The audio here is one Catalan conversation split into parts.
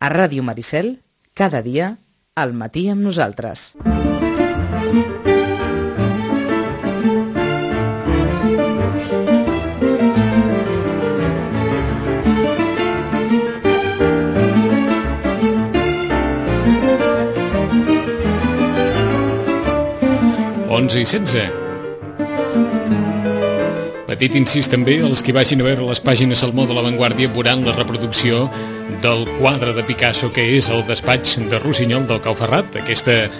A Ràdio Maricel, cada dia, al matí amb nosaltres. Onze i setze. Petit incís també als que vagin a veure les pàgines al món de l'avantguàrdia veuran la reproducció del quadre de Picasso que és el despatx de Rossinyol del Cauferrat, aquesta eh,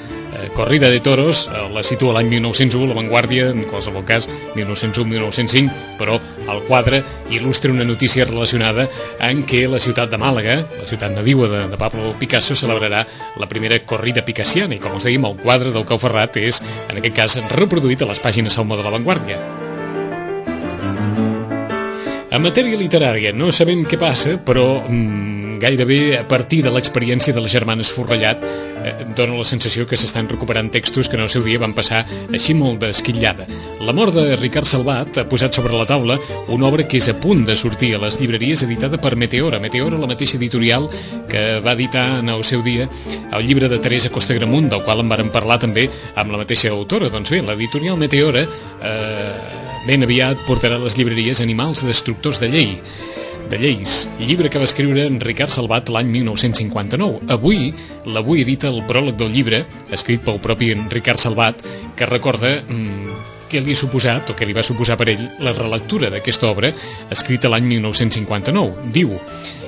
corrida de toros eh, la situa l'any 1901, l'avantguàrdia, en qualsevol cas 1901-1905, però el quadre il·lustra una notícia relacionada en què la ciutat de Màlaga, la ciutat nadiua de, de Pablo Picasso, celebrarà la primera corrida picassiana i com els dèiem, el quadre del Cauferrat és, en aquest cas, reproduït a les pàgines al mode de l'avantguàrdia. En matèria literària no sabem què passa, però mm, gairebé a partir de l'experiència de les germanes Forrellat eh, dona la sensació que s'estan recuperant textos que en el seu dia van passar així molt d'esquitllada. La mort de Ricard Salvat ha posat sobre la taula una obra que és a punt de sortir a les llibreries editada per Meteora. Meteora, la mateixa editorial que va editar en el seu dia el llibre de Teresa Costa Gramunt, del qual en varen parlar també amb la mateixa autora. Doncs bé, l'editorial Meteora eh, ben aviat portarà a les llibreries Animals destructors de llei, de lleis, llibre que va escriure en Ricard Salvat l'any 1959. Avui, l'avui edita el pròleg del llibre, escrit pel propi Ricard Salvat, que recorda mmm, què li ha suposat, o què li va suposar per ell, la relectura d'aquesta obra, escrita l'any 1959. Diu,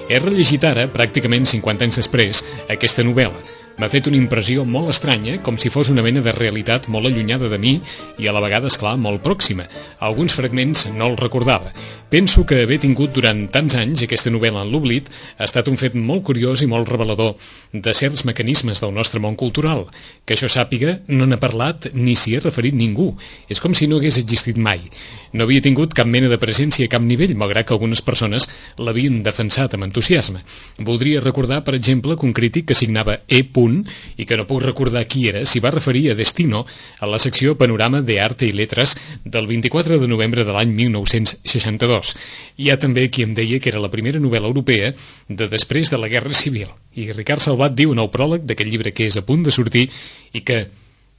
he rellegit ara, pràcticament 50 anys després, aquesta novel·la, M'ha fet una impressió molt estranya, com si fos una mena de realitat molt allunyada de mi i a la vegada, és clar, molt pròxima. Alguns fragments no els recordava. Penso que haver tingut durant tants anys aquesta novel·la en l'oblit ha estat un fet molt curiós i molt revelador de certs mecanismes del nostre món cultural. Que això sàpiga, no n'ha parlat ni s'hi ha referit ningú. És com si no hagués existit mai. No havia tingut cap mena de presència a cap nivell, malgrat que algunes persones l'havien defensat amb entusiasme. Voldria recordar, per exemple, que un crític que signava E punt i que no puc recordar qui era, s'hi va referir a Destino a la secció Panorama de Arte i Letres del 24 de novembre de l'any 1962. Hi ha també qui em deia que era la primera novel·la europea de després de la Guerra Civil. I Ricard Salvat diu en el pròleg d'aquest llibre que és a punt de sortir i que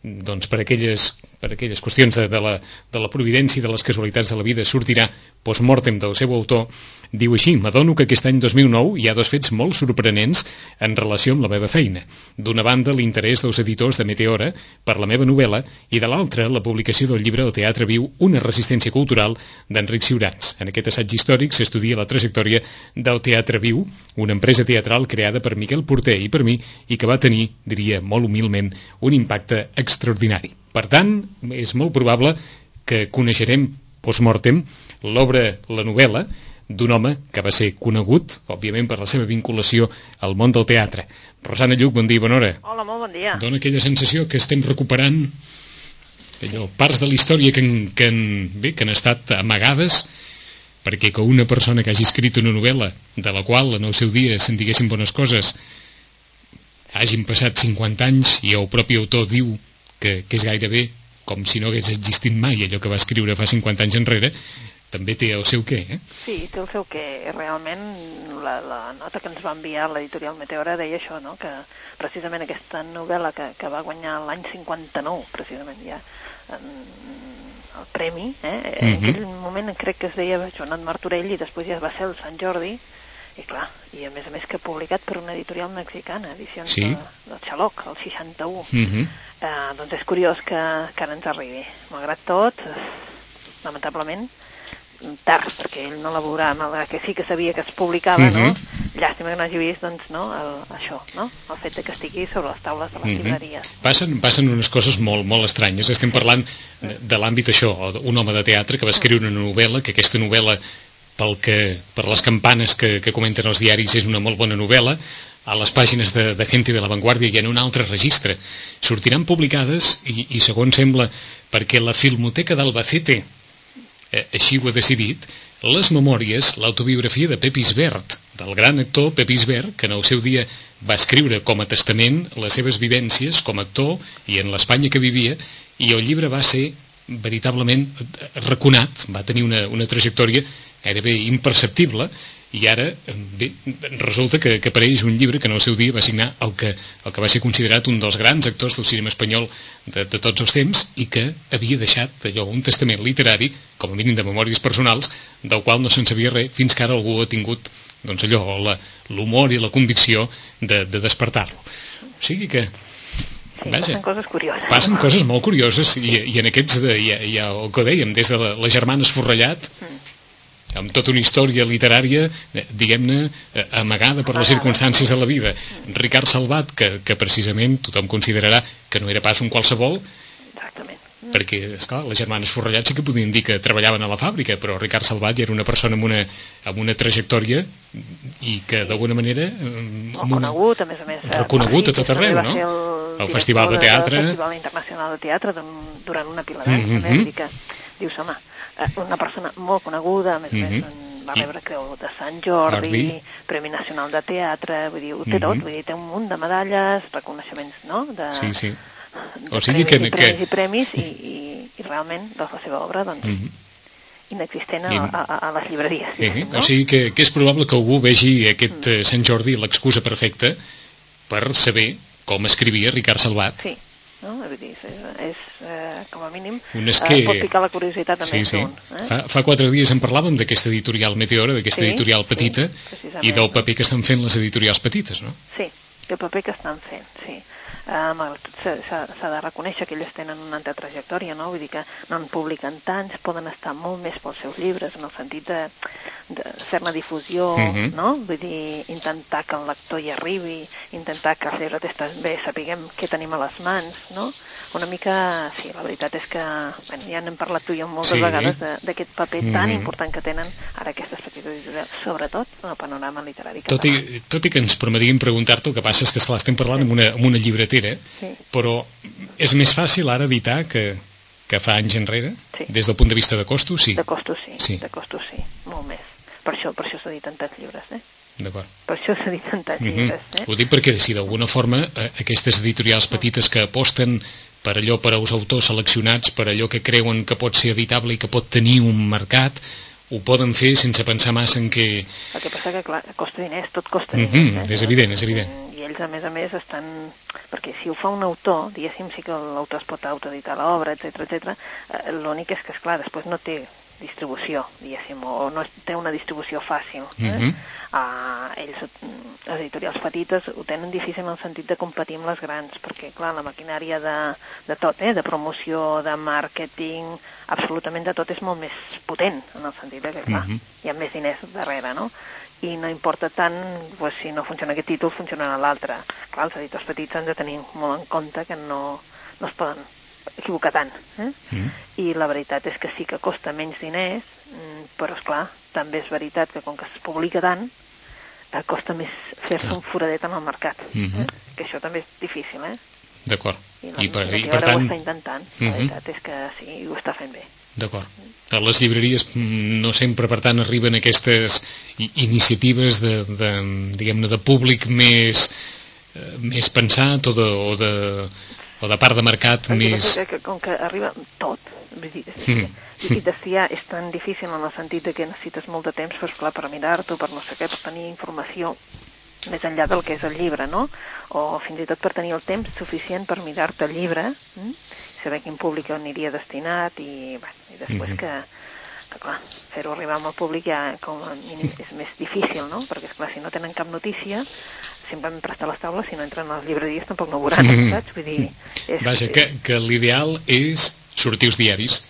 doncs per aquelles, per aquelles qüestions de, de, la, de la providència i de les casualitats de la vida sortirà postmortem del seu autor, diu així, m'adono que aquest any 2009 hi ha dos fets molt sorprenents en relació amb la meva feina. D'una banda, l'interès dels editors de Meteora per la meva novel·la i de l'altra, la publicació del llibre El teatre viu, una resistència cultural d'Enric Ciurans. En aquest assaig històric s'estudia la trajectòria del Teatre Viu, una empresa teatral creada per Miquel Porter i per mi i que va tenir, diria molt humilment, un impacte extraordinari. Per tant, és molt probable que coneixerem postmortem l'obra, la novel·la, d'un home que va ser conegut, òbviament, per la seva vinculació al món del teatre. Rosana Lluc, bon dia, bona hora. Hola, molt bon dia. Dona aquella sensació que estem recuperant allò, parts de la història que, que, han, bé, que han estat amagades perquè que una persona que hagi escrit una novel·la de la qual en el seu dia se'n diguessin bones coses hagin passat 50 anys i el propi autor diu que, que és gairebé com si no hagués existit mai allò que va escriure fa 50 anys enrere també té el seu què, eh? Sí, té el seu què. Realment, la, la nota que ens va enviar l'editorial Meteora deia això, no?, que precisament aquesta novel·la que, que va guanyar l'any 59, precisament ja, en, el premi, eh? Uh -huh. En aquell moment crec que es deia Joanot Martorell i després ja va ser el Sant Jordi, i clar, i a més a més que publicat per una editorial mexicana, edicions Sí. de, del Xaloc, el 61. Uh -huh. Eh, doncs és curiós que, que ara ens arribi. Malgrat tot, lamentablement, tard, perquè ell no la veurà, malgrat que sí que sabia que es publicava, no? Mhm. Llàstima que no hagi vist, doncs, no?, el, això, no? El fet que estigui sobre les taules de les Mhm. llibreries. Passen, passen unes coses molt, molt estranyes. Estem parlant de, de l'àmbit això, un home de teatre que va escriure una novel·la, que aquesta novel·la, pel que, per les campanes que, que comenten els diaris, és una molt bona novel·la, a les pàgines de, de Gente de la Vanguardia i en un altre registre. Sortiran publicades, i, i segons sembla, perquè la Filmoteca d'Albacete eh, així ho ha decidit, les memòries, l'autobiografia de Pep Isbert, del gran actor Pep Isbert, que en el seu dia va escriure com a testament les seves vivències com a actor i en l'Espanya que vivia, i el llibre va ser veritablement raconat, va tenir una, una trajectòria gairebé imperceptible, i ara, bé, resulta que, que apareix un llibre que en el seu dia va signar el que, el que va ser considerat un dels grans actors del cinema espanyol de, de tots els temps i que havia deixat allò un testament literari, com a mínim de memòries personals, del qual no se'n sabia res fins que ara algú ha tingut doncs allò, l'humor i la convicció de, de despertar-lo. O sigui que Sí, Vaja, passen coses curioses. Passen coses molt curioses i, i en aquests, de, ja, ja el que dèiem, des de la, la germana Esforrellat, mm. Amb tota una història literària, eh, diguem-ne, eh, amagada per les circumstàncies de la vida. Mm. Ricard Salvat, que, que precisament tothom considerarà que no era pas un qualsevol, Exactament. perquè, esclar, les germanes Forrellat sí que podien dir que treballaven a la fàbrica, però Ricard Salvat ja era una persona amb una, amb una trajectòria i que d'alguna manera... Molt conegut, a més a més. Reconegut a tot arreu, no? El el Festival de Teatre. El Festival Internacional de Teatre durant una pila d'anys, mm -hmm. que dius, home, eh, una persona molt coneguda, a més a mm -hmm. va rebre Creu de Sant Jordi, Jordi, Premi Nacional de Teatre, vull dir, ho té mm -hmm. tot, vull dir, té un munt de medalles, reconeixements, no?, de, sí, sí. o sigui premis, que, i premis que... i premis, i, i, i realment, doncs, la seva obra, doncs, mm -hmm inexistent a, a, a les llibreries. Sí, no? O sigui que, que és probable que algú vegi aquest mm. Sant Jordi l'excusa perfecta per saber com escrivia Ricard Salvat. Sí, no? Vull dir, és, és eh, com a mínim, un és que... eh, pot picar la curiositat també sí, sí. un. Eh? Fa, fa quatre dies en parlàvem d'aquesta editorial Meteora, d'aquesta sí, editorial petita, sí, i del paper que estan fent les editorials petites, no? Sí, el paper que estan fent, sí s'ha de reconèixer que ells tenen una altra trajectòria, no? Vull dir que no en publiquen tants, poden estar molt més pels seus llibres, en el sentit de, de fer-ne difusió, uh mhm. -huh. no? Vull dir, intentar que el lector hi arribi, intentar que els llibres també sapiguem què tenim a les mans, no? Una mica, sí, la veritat és que, bueno, ja n'hem parlat tu i jo moltes sí. vegades d'aquest paper uh -huh. tan mhm. important que tenen ara aquestes petites editorials, sobretot en el panorama literari català. Tot i, tot i que ens permetien preguntar-te, el que passa és que, esclar, estem parlant sí. amb una, amb una llibretera, sí. però és més fàcil ara evitar que, que fa anys enrere, sí. des del punt de vista de costos, sí. De costos, sí. sí. De costos, sí. Molt més. Per això, per això s'editen tants llibres, eh? D'acord. Per això s'editen tants mm -hmm. llibres, eh? Ho dic perquè, si d'alguna forma, eh, aquestes editorials petites que aposten per allò per als autors seleccionats, per allò que creuen que pot ser editable i que pot tenir un mercat, ho poden fer sense pensar massa en què... El que passa que, clar, costa diners, tot costa mhm, diners. Mm -hmm, eh? És evident, és evident. I ells, a més a més, estan... Perquè si ho fa un autor, diguéssim, sí que l'autor es pot autoeditar l'obra, etc etc. Eh, l'únic és que, és clar, després no té distribució, diguéssim, o no té una distribució fàcil. Eh? Uh -huh. uh, ells, les editorials petites, ho tenen difícil en el sentit de competir amb les grans, perquè, clar, la maquinària de, de tot, eh? de promoció, de màrqueting, absolutament de tot és molt més potent, en el sentit que, clar, uh -huh. hi ha més diners darrere, no? I no importa tant pues, si no funciona aquest títol, funcionarà l'altre. Clar, els editors petits han de tenir molt en compte que no, no es poden equivocar tant. Eh? Mm. I la veritat és que sí que costa menys diners, mm, però, és clar també és veritat que com que es publica tant, eh, costa més fer-se un foradet en el mercat. Mm -hmm. eh? Que això també és difícil, eh? D'acord. I, I, per, i per tant... ho està intentant, la mm -hmm. veritat és que sí, ho està fent bé. D'acord. Les llibreries mm, no sempre, per tant, arriben aquestes iniciatives de, de diguem-ne, de públic més, eh, més pensat o de, o de o de part de mercat el més... Que, que, com que arriba tot, vull dir, mm. i de si ja és tan difícil en el sentit de que necessites molt de temps per, clar, per mirar-t'ho, per no sé què, per tenir informació més enllà del que és el llibre, no? O fins i tot per tenir el temps suficient per mirar-te el llibre, hm? Saber quin públic aniria destinat i, bueno, i després mm -hmm. que, que clar, fer-ho arribar amb el públic ja com a mínim és més difícil, no? Perquè, esclar, si no tenen cap notícia, sempre hem prestat les taules, si no entren a les llibreries tampoc no ho veuran, mm. saps? Vull dir, és, Vaja, que, que l'ideal és sortir els diaris.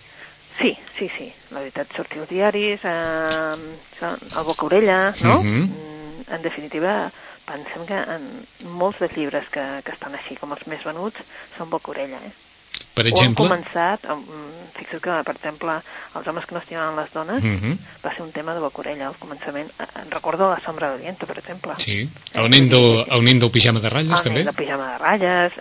Sí, sí, sí, la veritat, sortir els diaris, eh, el boca-orella, no? Mhm. Mm -hmm. En definitiva, pensem que en molts dels llibres que, que estan així com els més venuts són boca-orella, eh? Per exemple? O han començat, fixa't que, per exemple, els homes que no estimaven les dones uh mhm. -huh. va ser un tema de bocorella al començament. Eh, en recordo la sombra de viento, per exemple. Sí, el nen del, el nen del pijama de ratlles, el també? El nen del pijama de ratlles,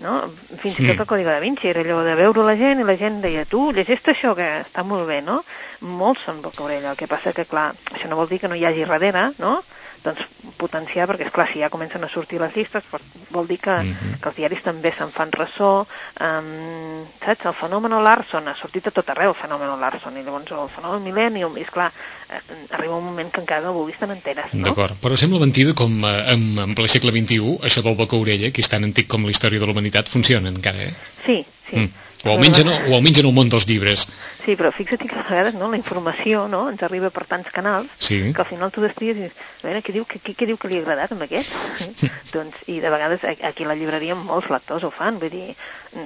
no? fins i tot mm. el Código da Vinci, era allò de veure la gent i la gent deia, tu, llegeix això que està molt bé, no? Molts són boca orella, el que passa que, clar, això no vol dir que no hi hagi darrere, no?, doncs, potenciar, perquè, és clar si ja comencen a sortir les llistes, vol dir que, mm -hmm. que els diaris també se'n fan ressò, um, saps? El fenomen Larson ha sortit a tot arreu, el fenomen Larson, i llavors el fenomen Millennium, i és clar, eh, arriba un moment que encara no vulguis tan enteres, no? D'acord, però sembla mentida com eh, en, en ple segle XXI, això del boca-orella, que és tan antic com la història de la humanitat, funciona encara, eh? Sí, sí. Mm. O almenys, en, o almenys en el món dels llibres. Sí, però fixa't que a vegades no, la informació no, ens arriba per tants canals sí. que al final tu destries i dius, a veure, què diu, què, què diu que li ha agradat amb aquest? doncs, I de vegades aquí a la llibreria molts lectors ho fan, vull dir,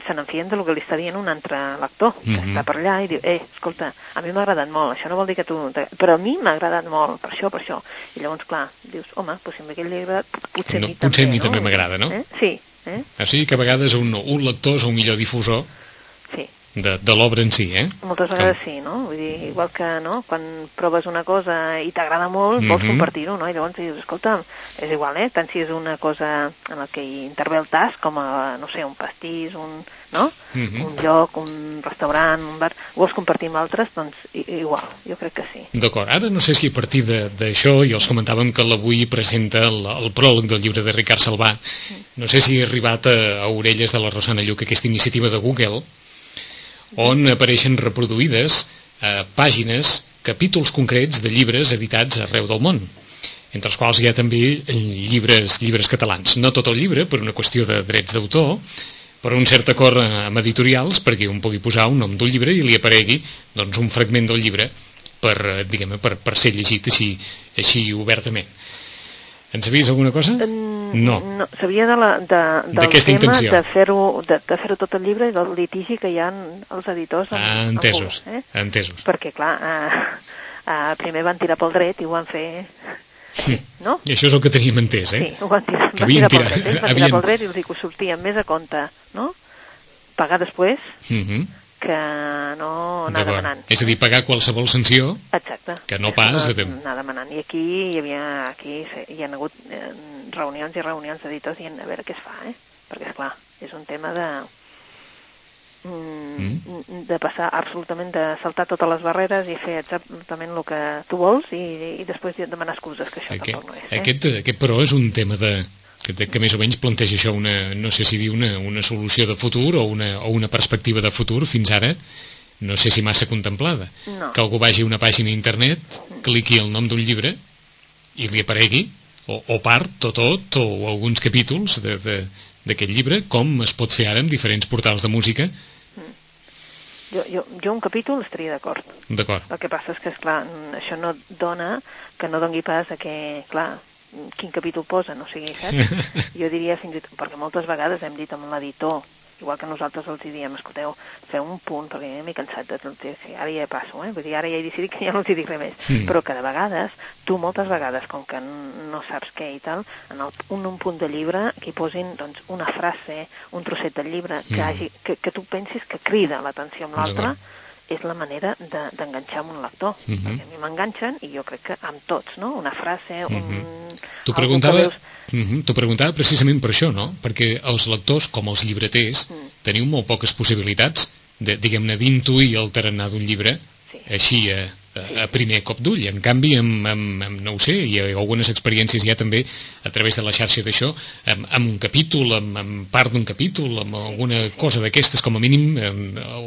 se n'enfien del que li està dient un altre lector, que mm -hmm. està per allà i diu, eh, escolta, a mi m'ha agradat molt, això no vol dir que tu... Però a mi m'ha agradat molt, per això, per això. I llavors, clar, dius, home, doncs si a aquell li ha agradat, potser no, a mi potser també, a mi no? també m'agrada, no? Eh? Sí. Eh? O sigui que a vegades un, un lector és un millor difusor Sí de, de l'obra en si, eh? Moltes vegades Com? sí, no? Vull dir, igual que, no?, quan proves una cosa i t'agrada molt, mm -hmm. vols compartir-ho, no? I llavors dius, escolta, és igual, eh? Tant si és una cosa en la que hi intervé el tas, com, a, no sé, un pastís, un, no? Mm -hmm. Un lloc, un restaurant, un bar... Vols compartir amb altres? Doncs igual, jo crec que sí. D'acord, ara no sé si a partir d'això, i els comentàvem que l'avui presenta el, el pròleg del llibre de Ricard Salvà, no sé si ha arribat a, a orelles de la Rosana Lluc aquesta iniciativa de Google, on apareixen reproduïdes eh, pàgines, capítols concrets de llibres editats arreu del món entre els quals hi ha també llibres, llibres catalans. No tot el llibre, per una qüestió de drets d'autor, per un cert acord amb editorials perquè un pugui posar un nom del llibre i li aparegui doncs, un fragment del llibre per, eh, diguem per, per ser llegit així, així obertament. En sabies alguna cosa? No. no Sabia de la, de, del tema intenció. de fer-ho de, de fer tot el llibre i del litigi que hi ha els editors amb, ah, entesos, amb Google, eh? entesos. Perquè, clar, eh, eh, primer van tirar pel dret i ho van fer així, no? I això és el que teníem entès, eh? Sí, ho van tirar, que van tirar pel tirat, dret, havien... tirar pel dret i els hi sortia més a compte, no? Pagar després uh -huh. Que no anar demanant. És a dir, pagar qualsevol sanció Exacte. que no pas... No, anar demanant. I aquí hi havia aquí hi ha hagut eh, reunions i reunions d'editors dient a veure què es fa, eh? Perquè, és clar, és un tema de mm, mm. de passar absolutament, de saltar totes les barreres i fer exactament el que tu vols i, i després demanar excuses, que això aquest, tampoc no és. Eh? Aquest, aquest, però, és un tema de, que, que més o menys planteja això una, no sé si dir una, una solució de futur o una, o una perspectiva de futur fins ara no sé si massa contemplada no. que algú vagi a una pàgina d'internet cliqui el nom d'un llibre i li aparegui o, o part o tot o alguns capítols d'aquest llibre com es pot fer ara amb diferents portals de música jo, jo, jo un capítol estaria d'acord. D'acord. El que passa és que, esclar, això no dona que no dongui pas a que, clar, quin capítol posa, no sigui, saps? jo diria fins i tot, perquè moltes vegades hem dit amb l'editor, igual que nosaltres els diem, escolteu, feu un punt, perquè ja m'he cansat de tot, sí, ara ja passo, eh? vull dir, ara ja he decidit que ja no els dic res més, Mm. però que de vegades, tu moltes vegades, com que no saps què i tal, en el, un, un punt de llibre que hi posin doncs, una frase, un trosset del llibre, que, Mm. hagi, que, que tu pensis que crida l'atenció amb l'altre. És la manera de- d'enganxar amb un lector, Mhm. perquè a mi m'enganxen i jo crec que amb tots, no? Una frase, un... Mhm. T'ho algú preguntava, veus- mm -hmm, t'ho preguntava precisament per això, no? Perquè els lectors, com els llibreters, Mm. teniu molt poques possibilitats, de, diguem-ne, d'intuir el tarannà d'un llibre, Sí. així a, a, primer cop d'ull. En canvi, amb, amb, amb, no ho sé, hi ha algunes experiències ja també a través de la xarxa d'això, amb, amb un capítol, amb, amb part d'un capítol, amb alguna cosa d'aquestes, com a mínim,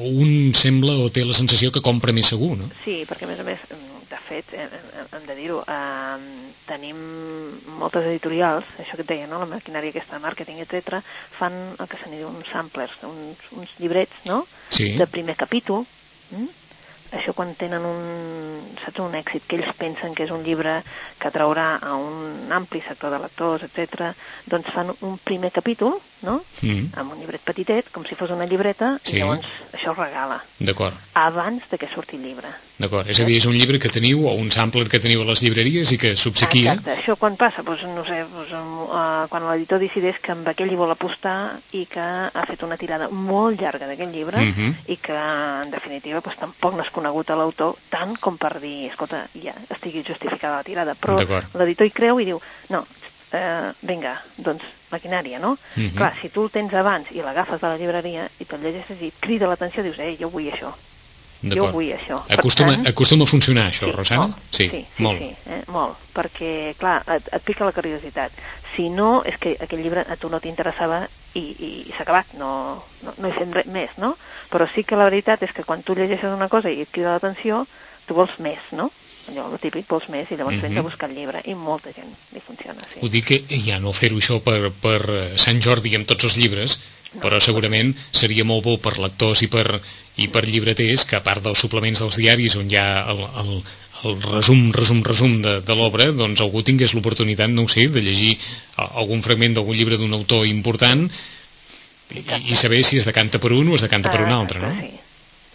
un sembla o té la sensació que compra més segur, no? Sí, perquè a més a més, de fet, hem, hem- hem de dir-ho, eh, tenim moltes editorials, això que et deia, no? la maquinària aquesta de màrqueting, etc, fan el que se n'hi diu uns samplers, uns, uns llibrets, no?, Sí. de primer capítol, mm? Això quan tenen un, saps, un èxit que ells pensen que és un llibre que atraurà a un ampli sector de lectors, etc, doncs fan un primer capítol, no?, Mm, amb un llibret petitet, com si fos una llibreta, Sí. i llavors això es regala D'acord. abans de que surti el llibre. D'acord, és a dir, és un llibre que teniu o un sampler que teniu a les llibreries i que s'obsequia. Exacte, això quan passa? Doncs, no sé, doncs, uh, quan l'editor decideix que amb aquell hi vol apostar i que ha fet una tirada molt llarga d'aquest llibre Mhm. i que, en definitiva, doncs, tampoc no és conegut a l'autor tant com per dir, escolta, ja estigui justificada la tirada, però l'editor hi creu i diu, no, eh, vinga, doncs, maquinària, no? Mhm. Clar, si tu el tens abans i l'agafes de la llibreria i te'l llegeixes i crida l'atenció, dius, eh, jo vull això. Jo vull això. Acostuma, tant- acostuma a funcionar això, Rosana? Molt, sí, sí, molt. sí eh? molt, perquè, clar, et, et pica la curiositat. Si no, és que aquell llibre a tu no t'interessava i, i, i s'ha acabat, no, no, no hi fem res més, no? Però sí que la veritat és que quan tu llegeixes una cosa i et crida l'atenció, tu vols més, no? Allò, el típic, vols més, i llavors Mhm. vens a buscar el llibre, i molta gent li funciona, Ho sí. dic que ja no fer-ho això per, per Sant Jordi amb tots els llibres, però segurament seria molt bo per lectors i per, i per llibreters que a part dels suplements dels diaris on hi ha el, el, el resum, resum, resum de, de l'obra, doncs algú tingués l'oportunitat, no ho sé, de llegir algun fragment d'algun llibre d'un autor important i, i saber si es decanta per un o es decanta per un Ah, altre, no? Sí,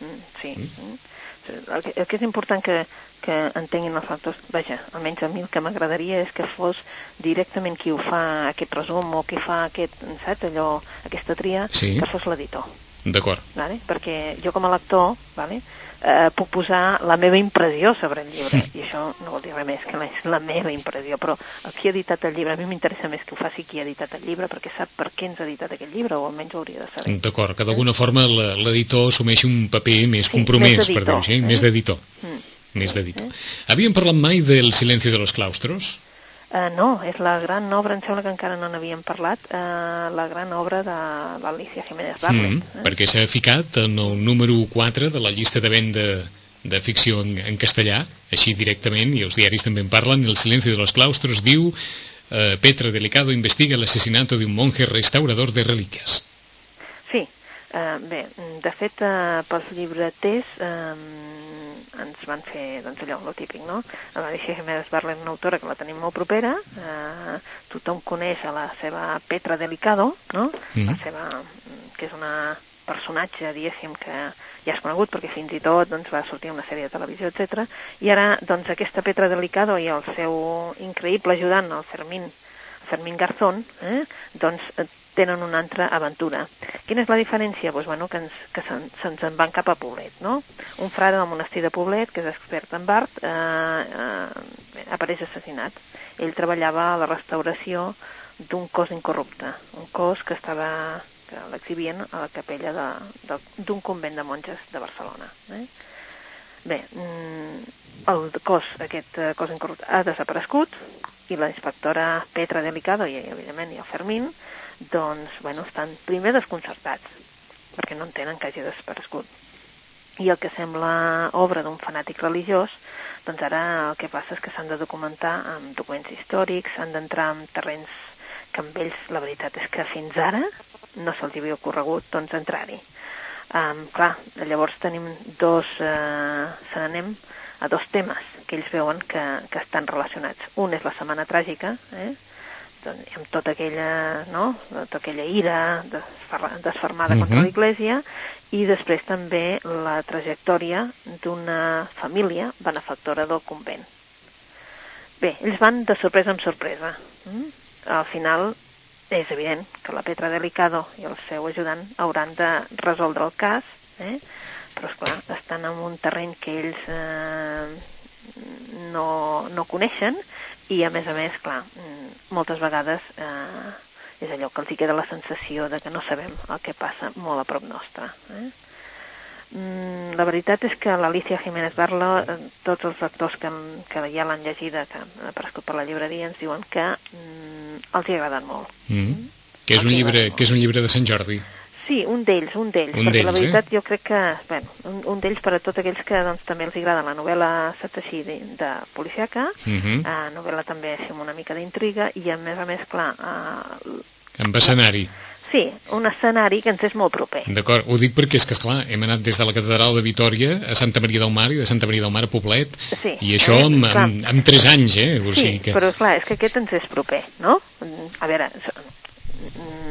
mm, sí. Mm. El, que, el que és important que, que entenguin els lectors, vaja, almenys a mi el que m'agradaria és que fos directament qui ho fa aquest resum o qui fa aquest, saps, allò, aquesta tria, Sí. que fos l'editor, D'acord. vale? perquè jo com a lector vale? eh, puc posar la meva impressió sobre el llibre, i això no vol dir res més que la, és la meva impressió, però qui ha editat el llibre, a mi m'interessa més que ho faci qui ha editat el llibre, perquè sap per què ens ha editat aquest llibre, o almenys ho hauria de saber. D'acord, que d'alguna forma l'editor assumeixi un paper més Sí, compromès, més per dir-ho així, eh? més d'editor. Mm. Més d'editor. Havíem parlat mai del silenci de los claustros? Uh, no, és la gran obra, em sembla que encara no n'havíem parlat, uh, la gran obra de l'Alicia Jiménez Barlet. Mm, eh? perquè s'ha ficat en el número 4 de la llista de venda de ficció en, en castellà, així directament, i els diaris també en parlen, El silencio de los claustros diu eh, Petra Delicado investiga el asesinato de un monje restaurador de reliquias. Sí, uh, bé, de fet, uh, pels llibreters uh, ens van fer, doncs allò, el típic, no? L'Alicia Jiménez Barlet, una autora que la tenim molt propera, uh, tothom coneix a la seva Petra Delicado, no? Mhm. La seva, mm, que és una personatge, diguéssim, que ja és conegut perquè fins i tot doncs, va sortir una sèrie de televisió, etc. I ara, doncs, aquesta Petra Delicado i el seu increïble ajudant, el Fermín, Fermín Garzón, eh, doncs eh, tenen una altra aventura. Quina és la diferència? Doncs, bueno, que, ens, que se'n- se'ns en van cap a Poblet, no? Un frare del monestir de Poblet, que és expert en art, eh, eh, apareix assassinat. Ell treballava a la restauració d'un cos incorrupte, un cos que estava que l'exhibien a la capella d'un convent de monges de Barcelona. Eh? Bé, mm, el cos, aquest eh, cos incorrupte ha desaparegut i la inspectora Petra Delicado i, evidentment, i el Fermín, doncs, bueno, estan primer desconcertats, perquè no entenen que hagi desaparegut. I el que sembla obra d'un fanàtic religiós, doncs ara el que passa és que s'han de documentar amb documents històrics, s'han d'entrar en terrenys que amb ells la veritat és que fins ara no se'ls havia ocorregut doncs, entrar-hi. Um, clar, llavors tenim dos, eh, se n'anem a dos temes que ells veuen que, que estan relacionats. Un és la setmana tràgica, eh? Doncs, amb tota aquella, no? tota aquella ira desfermada contra Mhm. l'Església i després també la trajectòria d'una família benefactora del convent. Bé, ells van de sorpresa en sorpresa. Mm? Al final és evident que la Petra Delicado i el seu ajudant hauran de resoldre el cas, eh? però esclar, estan en un terreny que ells eh, no, no coneixen i a més a més, clar, mm, moltes vegades eh, és allò que els hi queda la sensació de que no sabem el que passa molt a prop nostre. Eh? Mm, la veritat és que l'Alicia Jiménez Barla, eh, tots els lectors que, que ja l'han llegida, que han aparegut per la llibreria, ens diuen que mm, els hi ha agradat molt. Mm. Que, és un llibre, que és un llibre de Sant Jordi. Sí, un d'ells, un d'ells, perquè la eh? veritat jo crec que, bueno, un, un d'ells per a tots aquells que doncs, també els agrada la novel·la Satashi de, de policiaca, Mhm. eh, novel·la també així amb una mica d'intriga, i a més a més, clar, eh, Amb escenari. sí, un escenari que ens és molt proper. D'acord, ho dic perquè és que, esclar, hem anat des de la catedral de Vitoria a Santa Maria del Mar i de Santa Maria del Mar a Poblet, Sí, i això eh, amb, amb, amb 3 anys, eh? O Sí, sigui que... però clar, és que aquest ens és proper, no? A veure,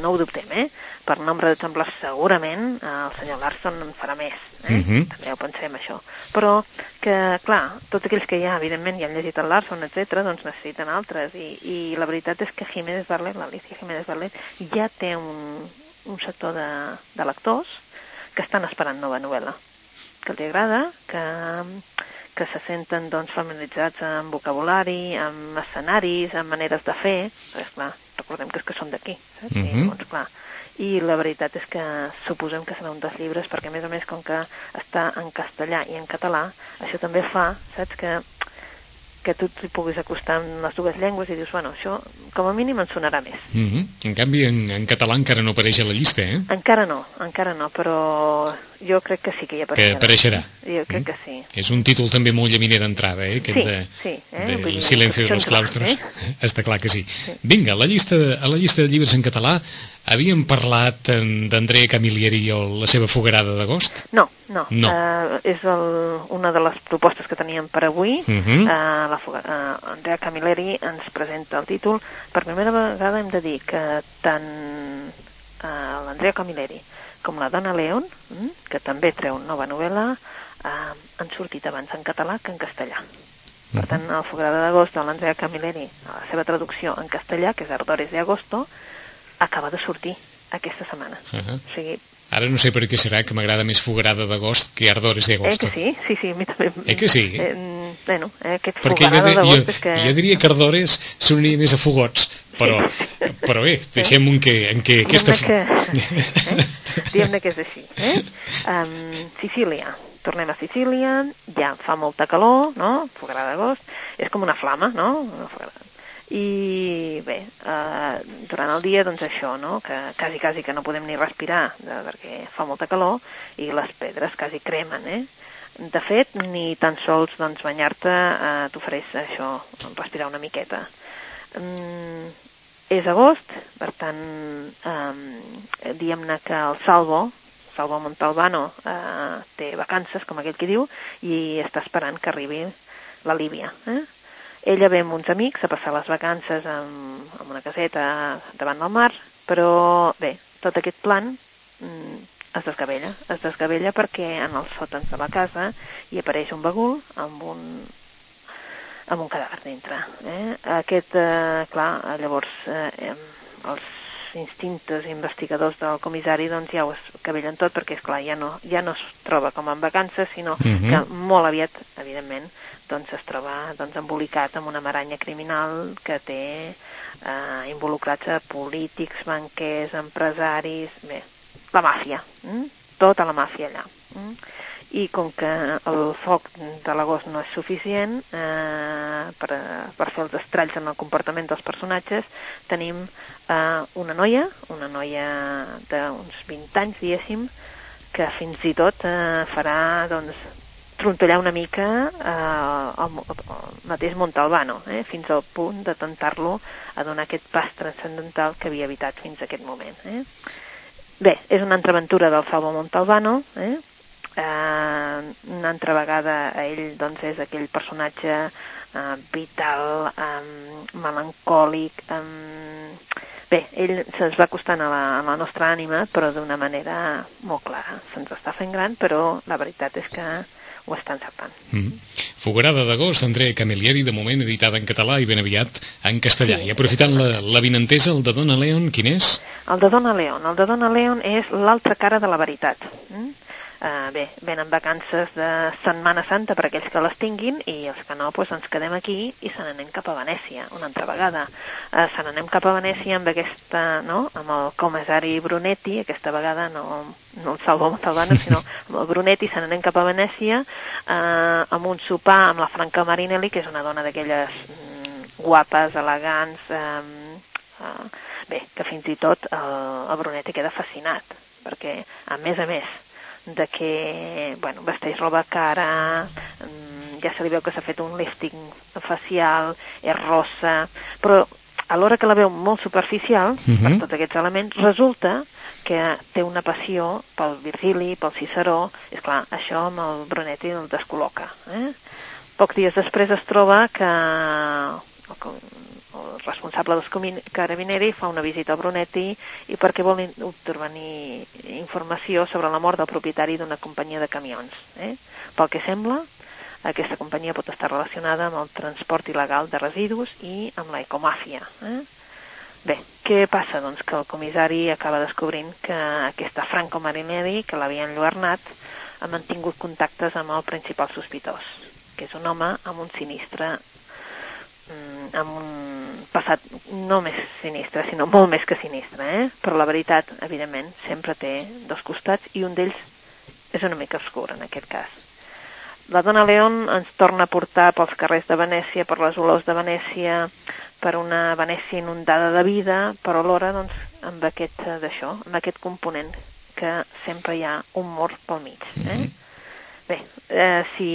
no ho dubtem, eh? Per nombre d'exemplars segurament eh, el senyor Larson en farà més, eh? Mhm. També ho pensem, això. Però que, clar, tots aquells que ja, evidentment, ja han llegit el Larson, etc doncs necessiten altres, i, i la veritat és que Jiménez Barlet, l'Alicia Jiménez Barlet, ja té un, un sector de, de lectors que estan esperant nova novel·la que els agrada, que, que se senten doncs, familiaritzats amb vocabulari, amb escenaris, amb maneres de fer, perquè, esclar, recordem que és que són d'aquí, saps? Mhm. I, doncs, clar, i la veritat és que suposem que serà un dels llibres, perquè a més a més, com que es està en castellà i en català, això també fa, saps, que que tu t'hi puguis acostar amb les dues llengües i dius, bueno, això com a mínim em sonarà més. Mm -hmm. En canvi, en, en català encara no apareix a la llista, eh? Encara no, encara no, però jo crec que sí que hi apareixerà. Que apareixerà. Jo crec mm. que sí. És un títol també molt llaminer d'entrada, eh? Aquest sí, de, sí. Eh? De el silenci de los claustres. Eh? Està clar que sí. sí. Vinga, la llista, a la llista de llibres en català Havíem parlat d'Andrea Camilleri o la seva fogarada d'agost? No, no. no. Uh, és el, una de les propostes que teníem per avui. Uh -huh. uh, la uh, Andrea Camilleri ens presenta el títol. Per primera vegada hem de dir que tant uh, l'Andrea Camilleri com la Dona León, uh, que també treu nova novel·la, uh, han sortit abans en català que en castellà. Per tant, el Fogarada d'agost de l'Andrea Camilleri, la seva traducció en castellà, que és Ardores de Agosto, acaba de sortir aquesta setmana. Uh -huh. O sigui, Ara no sé per què serà que m'agrada més Fogarada d'agost que Ardores d'agost. Eh que sí? Sí, sí, a mi també. Eh que sí? Eh, bueno, eh, aquest Perquè Fogarada d'agost és que... Jo diria que Ardores s'uniria més a Fogots, però, sí. però bé, deixem en què, en què aquesta... Que, eh? Diguem-ne que és així. Eh? Um, Sicília. Tornem a Sicília, ja fa molta calor, no? Fogarada d'agost. És com una flama, no? Una fogarada i bé, eh, durant el dia doncs això, no? que quasi quasi que no podem ni respirar de, perquè fa molta calor i les pedres quasi cremen, eh? De fet, ni tan sols doncs, banyar-te eh, t'ofereix això, respirar una miqueta. Mm, és agost, per tant, eh, diguem-ne que el Salvo, Salvo Montalbano, eh, té vacances, com aquell que diu, i està esperant que arribi la Líbia. Eh? Ella ve amb uns amics a passar les vacances en, en una caseta davant del mar, però bé, tot aquest plan mm, es desgavella. Es desgavella perquè en els sòtans de la casa hi apareix un bagul amb un, amb un cadàver dintre. Eh? Aquest, eh, clar, llavors eh, els instintes investigadors del comissari doncs ja ho escabellen tot perquè, és clar ja no, ja no es troba com en vacances, sinó uh mhm. -huh. que molt aviat, evidentment, doncs es troba doncs, embolicat amb una maranya criminal que té eh, involucrats a polítics, banquers, empresaris, bé, la màfia, mm? tota la màfia allà. Mm? I com que el foc de l'agost no és suficient eh, per, per fer els estralls en el comportament dels personatges, tenim eh, una noia, una noia d'uns 20 anys, diguéssim, que fins i tot eh, farà doncs, trontollar una mica eh, el, el mateix Montalbano, eh, fins al punt de tentar-lo a donar aquest pas transcendental que havia evitat fins a aquest moment. Eh. Bé, és una altra aventura del Salvo Montalbano, eh, eh, una altra vegada ell doncs, és aquell personatge eh, vital, eh, melancòlic, eh, bé, ell se'ns va acostant a la, a la nostra ànima, però d'una manera molt clara. Se'ns està fent gran, però la veritat és que ho està encertant. Mm -hmm. Fogarada d'agost, André Camilleri, de moment editada en català i ben aviat en castellà. Sí. I aprofitant la, la vinentesa, el de Dona Leon, quin és? El de Dona Leon. El de Dona Leon és l'altra cara de la veritat. Mm? Uh, bé, venen vacances de Setmana Santa per aquells que les tinguin i els que no, doncs ens quedem aquí i se n'anem cap a Venècia, una altra vegada. Uh, se n'anem cap a Venècia amb aquesta, no?, amb el comissari Brunetti, aquesta vegada no, no el Salvo Montalbano, sinó amb el Brunetti, se n'anem cap a Venècia uh, amb un sopar amb la Franca Marinelli, que és una dona d'aquelles mm, guapes, elegants, um, uh, bé, que fins i tot el, el Brunetti queda fascinat, perquè, a més a més, de que, bueno, vesteix roba cara, mm, ja se li veu que s'ha fet un lifting facial, és rossa, però a l'hora que la veu molt superficial, uh -huh. per mhm. tots aquests elements, resulta que té una passió pel Virgili, pel Ciceró, és clar, això amb el Brunetti el descol·loca. Eh? Pocs dies després es troba que responsable dels Carabineri fa una visita a Brunetti i perquè vol obtenir informació sobre la mort del propietari d'una companyia de camions. Eh? Pel que sembla, aquesta companyia pot estar relacionada amb el transport il·legal de residus i amb la ecomàfia. Eh? Bé, què passa? Doncs que el comissari acaba descobrint que aquesta Franco Marinelli, que l'havia enlluernat, ha mantingut contactes amb el principal sospitós, que és un home amb un sinistre mm, amb un passat no més sinistre, sinó molt més que sinistre, eh? però la veritat, evidentment, sempre té dos costats i un d'ells és una mica obscur en aquest cas. La Dona León ens torna a portar pels carrers de Venècia, per les olors de Venècia, per una Venècia inundada de vida, però alhora doncs, amb aquest eh, d'això, amb aquest component que sempre hi ha un mort pel mig. Eh? Mm -hmm. Bé, eh, si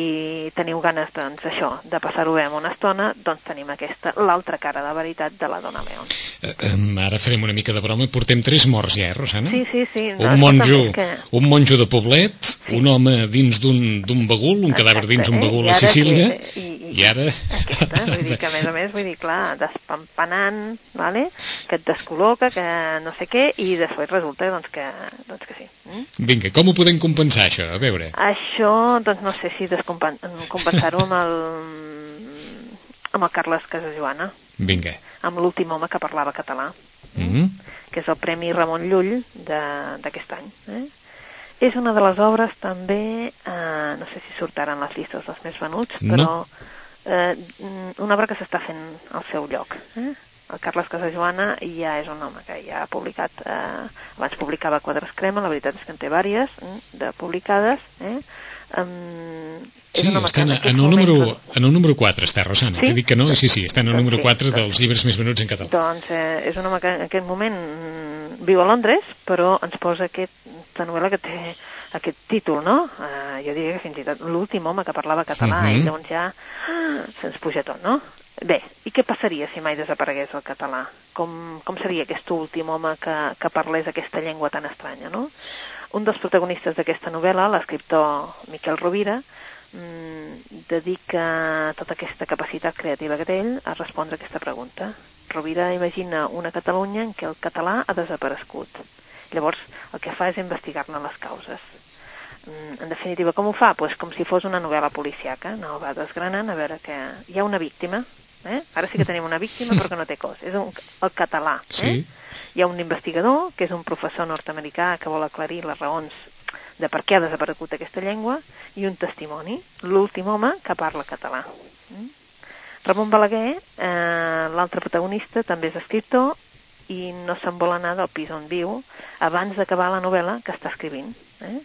teniu ganes, doncs, això, de passar-ho bé en una estona, doncs tenim aquesta, l'altra cara de veritat de la dona León. Eh, eh, ara farem una mica de broma. Portem tres morts ja, eh, Rosana? Sí, sí, sí. No, un, monjo, que... un monjo de poblet, sí. un home dins d'un bagul, un cadàver dins un bagul eh? a Sicília, i, i, i, i ara... Aquesta, vull dir que a més a més, vull dir, clar, despampanant, vale? que et descol·loca, que no sé què, i després resulta doncs, que, doncs que sí. Mm? Vinga, com ho podem compensar, això? A veure. Això, doncs no sé si compensar-ho amb el amb el Carles Casajoana. Vinga. Amb l'últim home que parlava català. Mm -hmm. Que és el Premi Ramon Llull d'aquest any. Eh? És una de les obres també, eh, no sé si sortaran les llistes dels més venuts, però no. Eh, una obra que s'està fent al seu lloc. Eh? el Carles Casajoana ja és un home que ja ha publicat, eh, abans publicava Quadres Crema, la veritat és que en té vàries eh, de publicades, eh? Um, sí, està en, en, el número, en el número 4 està, Rosana. Sí? T'he dit que no, sí, sí, està en el número 4 doncs, dels llibres més venuts en català. Doncs eh, és un home que en aquest moment viu a Londres, però ens posa aquesta novel·la que té aquest títol, no? Uh, jo diria que fins i tot l'últim home que parlava català, uh -huh. i llavors ja ah, se'ns puja tot, no? Bé, i què passaria si mai desaparegués el català? Com, com seria aquest últim home que, que parlés aquesta llengua tan estranya, no? Un dels protagonistes d'aquesta novel·la, l'escriptor Miquel Rovira, mmm, dedica tota aquesta capacitat creativa que té ell a respondre a aquesta pregunta. Rovira imagina una Catalunya en què el català ha desaparegut. Llavors, el que fa és investigar-ne les causes. Mm, en definitiva, com ho fa? Pues com si fos una novel·la policiaca, no va desgranant a veure que hi ha una víctima, Eh? Ara sí que tenim una víctima però que no té cos. És un, el català. Eh? Sí. Hi ha un investigador, que és un professor nord-americà que vol aclarir les raons de per què ha desaparegut aquesta llengua, i un testimoni, l'últim home que parla català. Mm? Ramon Balaguer, eh, l'altre protagonista, també és escriptor i no se'n vol anar del pis on viu abans d'acabar la novel·la que està escrivint. Eh?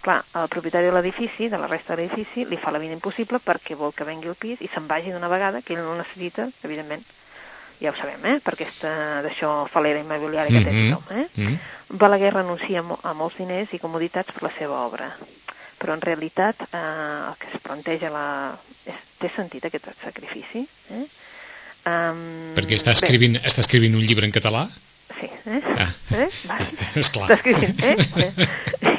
Clar, el propietari de l'edifici, de la resta de l'edifici, li fa la vida impossible perquè vol que vengui el pis i se'n vagi d'una vegada, que ell no necessita, evidentment, ja ho sabem, eh? per aquesta d'això falera immobiliària que mm -hmm. té tothom. Eh? Mm -hmm. Balaguer renuncia a molts diners i comoditats per la seva obra, però en realitat eh, el que es planteja la... És, té sentit aquest sacrifici. Eh? Um, perquè està escrivint, bé. està escrivint un llibre en català? Sí, eh? Ah. eh? Vale. Esclar. Escrivint, eh?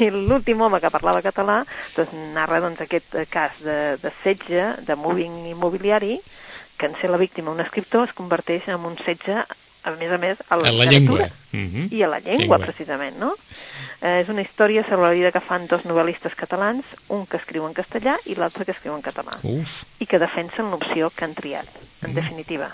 I l'últim home que parlava català doncs, narra doncs, aquest cas de, de setge, de moving immobiliari, que en ser la víctima un escriptor es converteix en un setge a més a més, a la, a la llengua. Mm -hmm. I a la llengua, llengua. precisament, no? Eh, és una història sobre la vida que fan dos novel·listes catalans, un que escriu en castellà i l'altre que escriu en català. Uf. I que defensen l'opció que han triat, en definitiva.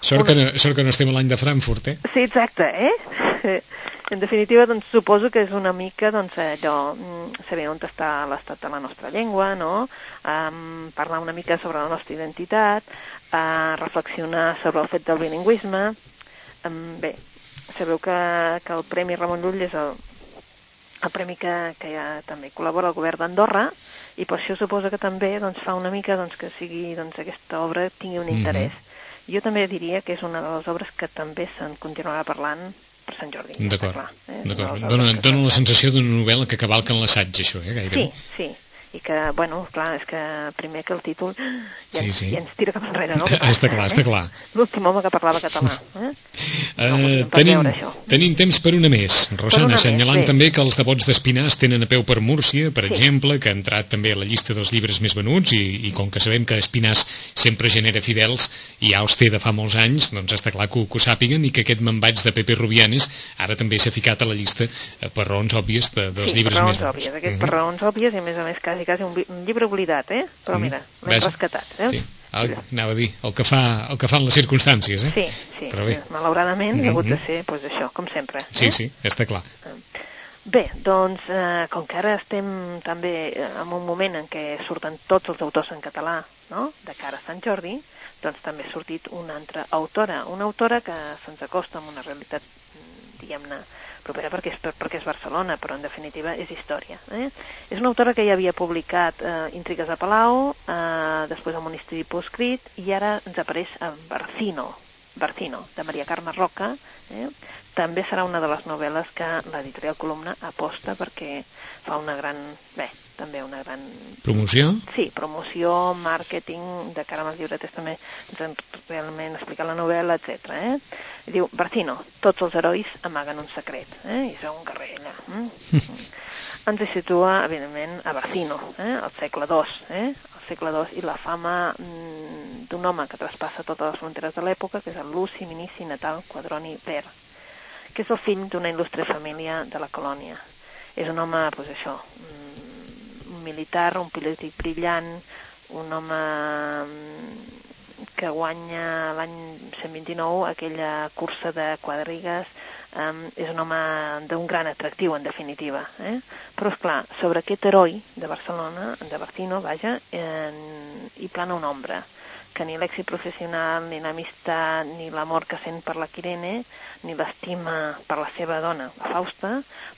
Sort, una... que no, sort que no estem a l'any de Frankfurt, eh? Sí, exacte, eh? En definitiva, doncs, suposo que és una mica doncs, allò, mm, saber on està l'estat de la nostra llengua, no? Um, parlar una mica sobre la nostra identitat, uh, reflexionar sobre el fet del bilingüisme. Um, bé, sabeu que, que el Premi Ramon Llull és el, el premi que, que ja també col·labora el govern d'Andorra i per això suposa que també doncs, fa una mica doncs, que sigui doncs, aquesta obra tingui un interès. Mm -hmm jo també diria que és una de les obres que també se'n continuarà parlant per Sant Jordi. D'acord, eh? d'acord. Dona, dona la sensació d'una novel·la que cavalca en l'assaig, això, eh, gairebé. Sí, sí, i que, bueno, clar, és que primer que el títol ja, sí, sí. ja ens tira cap enrere, no? està clar, eh? està clar. L'últim home que parlava català. Eh? Uh, no, tenim, tenim temps per una més, Rosana, una assenyalant més, també que els devots d'Espinàs tenen a peu per Múrcia, per sí. exemple, que ha entrat també a la llista dels llibres més venuts i, i com que sabem que Espinàs sempre genera fidels i ja els té de fa molts anys, doncs està clar que ho, que ho sàpiguen i que aquest membaig de Pepe Rubianes ara també s'ha ficat a la llista eh, per raons òbvies de, dels sí, llibres més venuts. Òbvies, aquest, uh -huh. Per raons òbvies i a més a més quasi, quasi un, un llibre oblidat, eh? Però mira, l'hem rescatat, eh? Sí. El, anava a dir, el que, fa, el que fan les circumstàncies, eh? Sí, sí. Però bé. Malauradament mm -hmm. ha hagut de mhm. ser pues, això, com sempre. Eh? Sí, sí, està clar. Bé, doncs, eh, com que ara estem també en un moment en què surten tots els autors en català, no?, de cara a Sant Jordi, doncs també ha sortit una altra autora, una autora que se'ns acosta amb una realitat diguem-ne, propera perquè és, perquè és Barcelona, però en definitiva és història. Eh? És una autora que ja havia publicat eh, Intrigues de Palau, eh, després el Monisteri Poscrit, i ara ens apareix a Barcino, Barcino, de Maria Carme Roca, eh? També serà una de les novel·les que l'editorial Columna aposta perquè fa una gran... bé, també una gran... Promoció? Sí, promoció, màrqueting, de cara als llibretes també realment explicar la novel·la, etc. Eh? I diu, Barcino, tots els herois amaguen un secret, eh? i és un carrer allà. Eh? Ens situa, evidentment, a Barcino, eh? al segle II, eh? al segle II, i la fama mm, d'un home que traspassa totes les fronteres de l'època, que és el Luci Minici Natal Quadroni Ver, que és el fill d'una il·lustre família de la colònia. És un home, doncs això, militar, un polític brillant, un home mm, que guanya l'any 129 aquella cursa de quadrigues, um, és un home d'un gran atractiu, en definitiva. Eh? Però, és clar, sobre aquest heroi de Barcelona, de Barcino, vaja, en, hi plana una ombra que ni l'èxit professional, ni l'amistat, ni l'amor que sent per la Quirene, ni l'estima per la seva dona, la Fausta,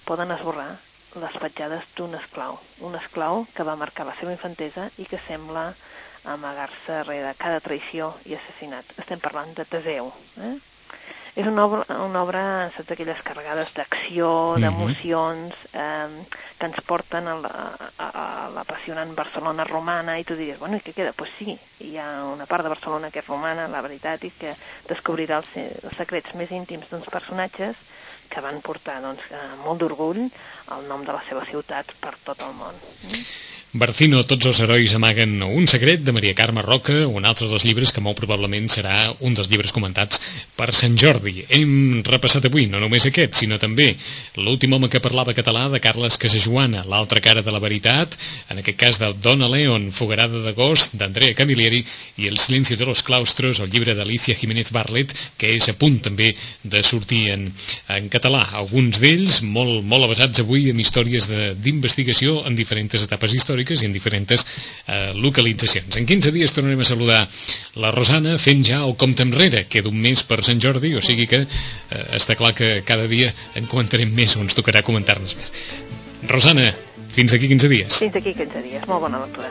poden esborrar les petjades d'un esclau, un esclau que va marcar la seva infantesa i que sembla amagar-se rere cada traïció i assassinat. Estem parlant de Teseu. Eh? És una obra, una obra saps, d'aquelles carregades d'acció, mhm. d'emocions, eh, que ens porten a l'apassionant Barcelona romana, i tu diries, bueno, i què queda? Doncs pues sí, hi ha una part de Barcelona que és romana, la veritat, i que descobrirà els, els secrets més íntims d'uns personatges que van portar doncs, molt d'orgull el nom de la seva ciutat per tot el món. Mm? Barcino, tots els herois amaguen un secret de Maria Carme Roca, un altre dels llibres que molt probablement serà un dels llibres comentats per Sant Jordi. Hem repassat avui no només aquest, sinó també l'últim home que parlava català de Carles Casajoana, l'altra cara de la veritat, en aquest cas de Donna Leon, Fogarada d'agost, d'Andrea Camilleri i El silencio de los claustros, el llibre d'Alicia Jiménez Barlet, que és a punt també de sortir en, en català. Alguns d'ells molt, molt avasats avui amb històries d'investigació en diferents etapes històriques històriques i en diferents eh, localitzacions. En 15 dies tornarem a saludar la Rosana fent ja el compte enrere, que d'un mes per Sant Jordi, o sigui que eh, està clar que cada dia en comentarem més o ens tocarà comentar-nos més. Rosana, fins aquí 15 dies. Fins aquí 15 dies. Molt bona lectura.